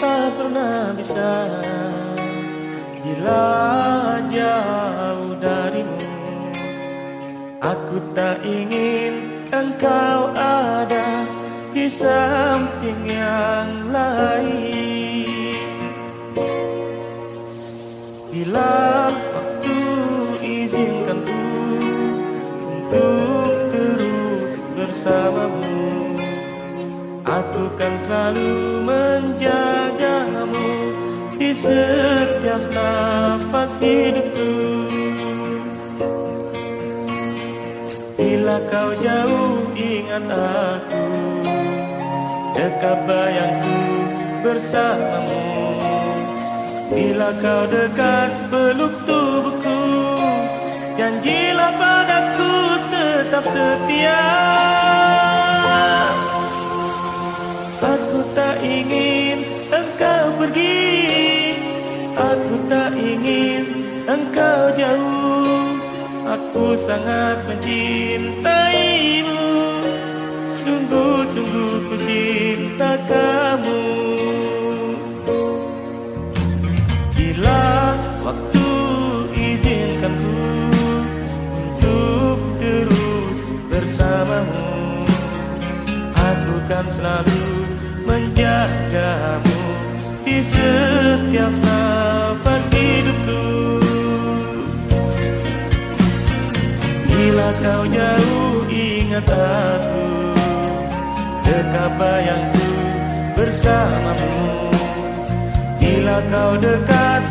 pernah bisa. Bila jauh darimu Aku tak ingin engkau ada Di samping yang lain. Bila waktu izinkan ku Untuk terus bersamamu Aku kan selalu menjagamu di setiap nafas hidupku. Bila kau jauh ingat aku Dekat bayangku bersamamu. Bila kau dekat peluk tubuhku Janjilah padaku tetap setia engkau jauh Aku sangat mencintaimu. Sungguh-sungguh ku cinta kamu. Bila waktu izinkan ku Untuk terus bersamamu Aku kan selalu menjagamu di setiap nafas kau jauh ingat aku. Dekat bayangku bersamamu. Bila kau dekat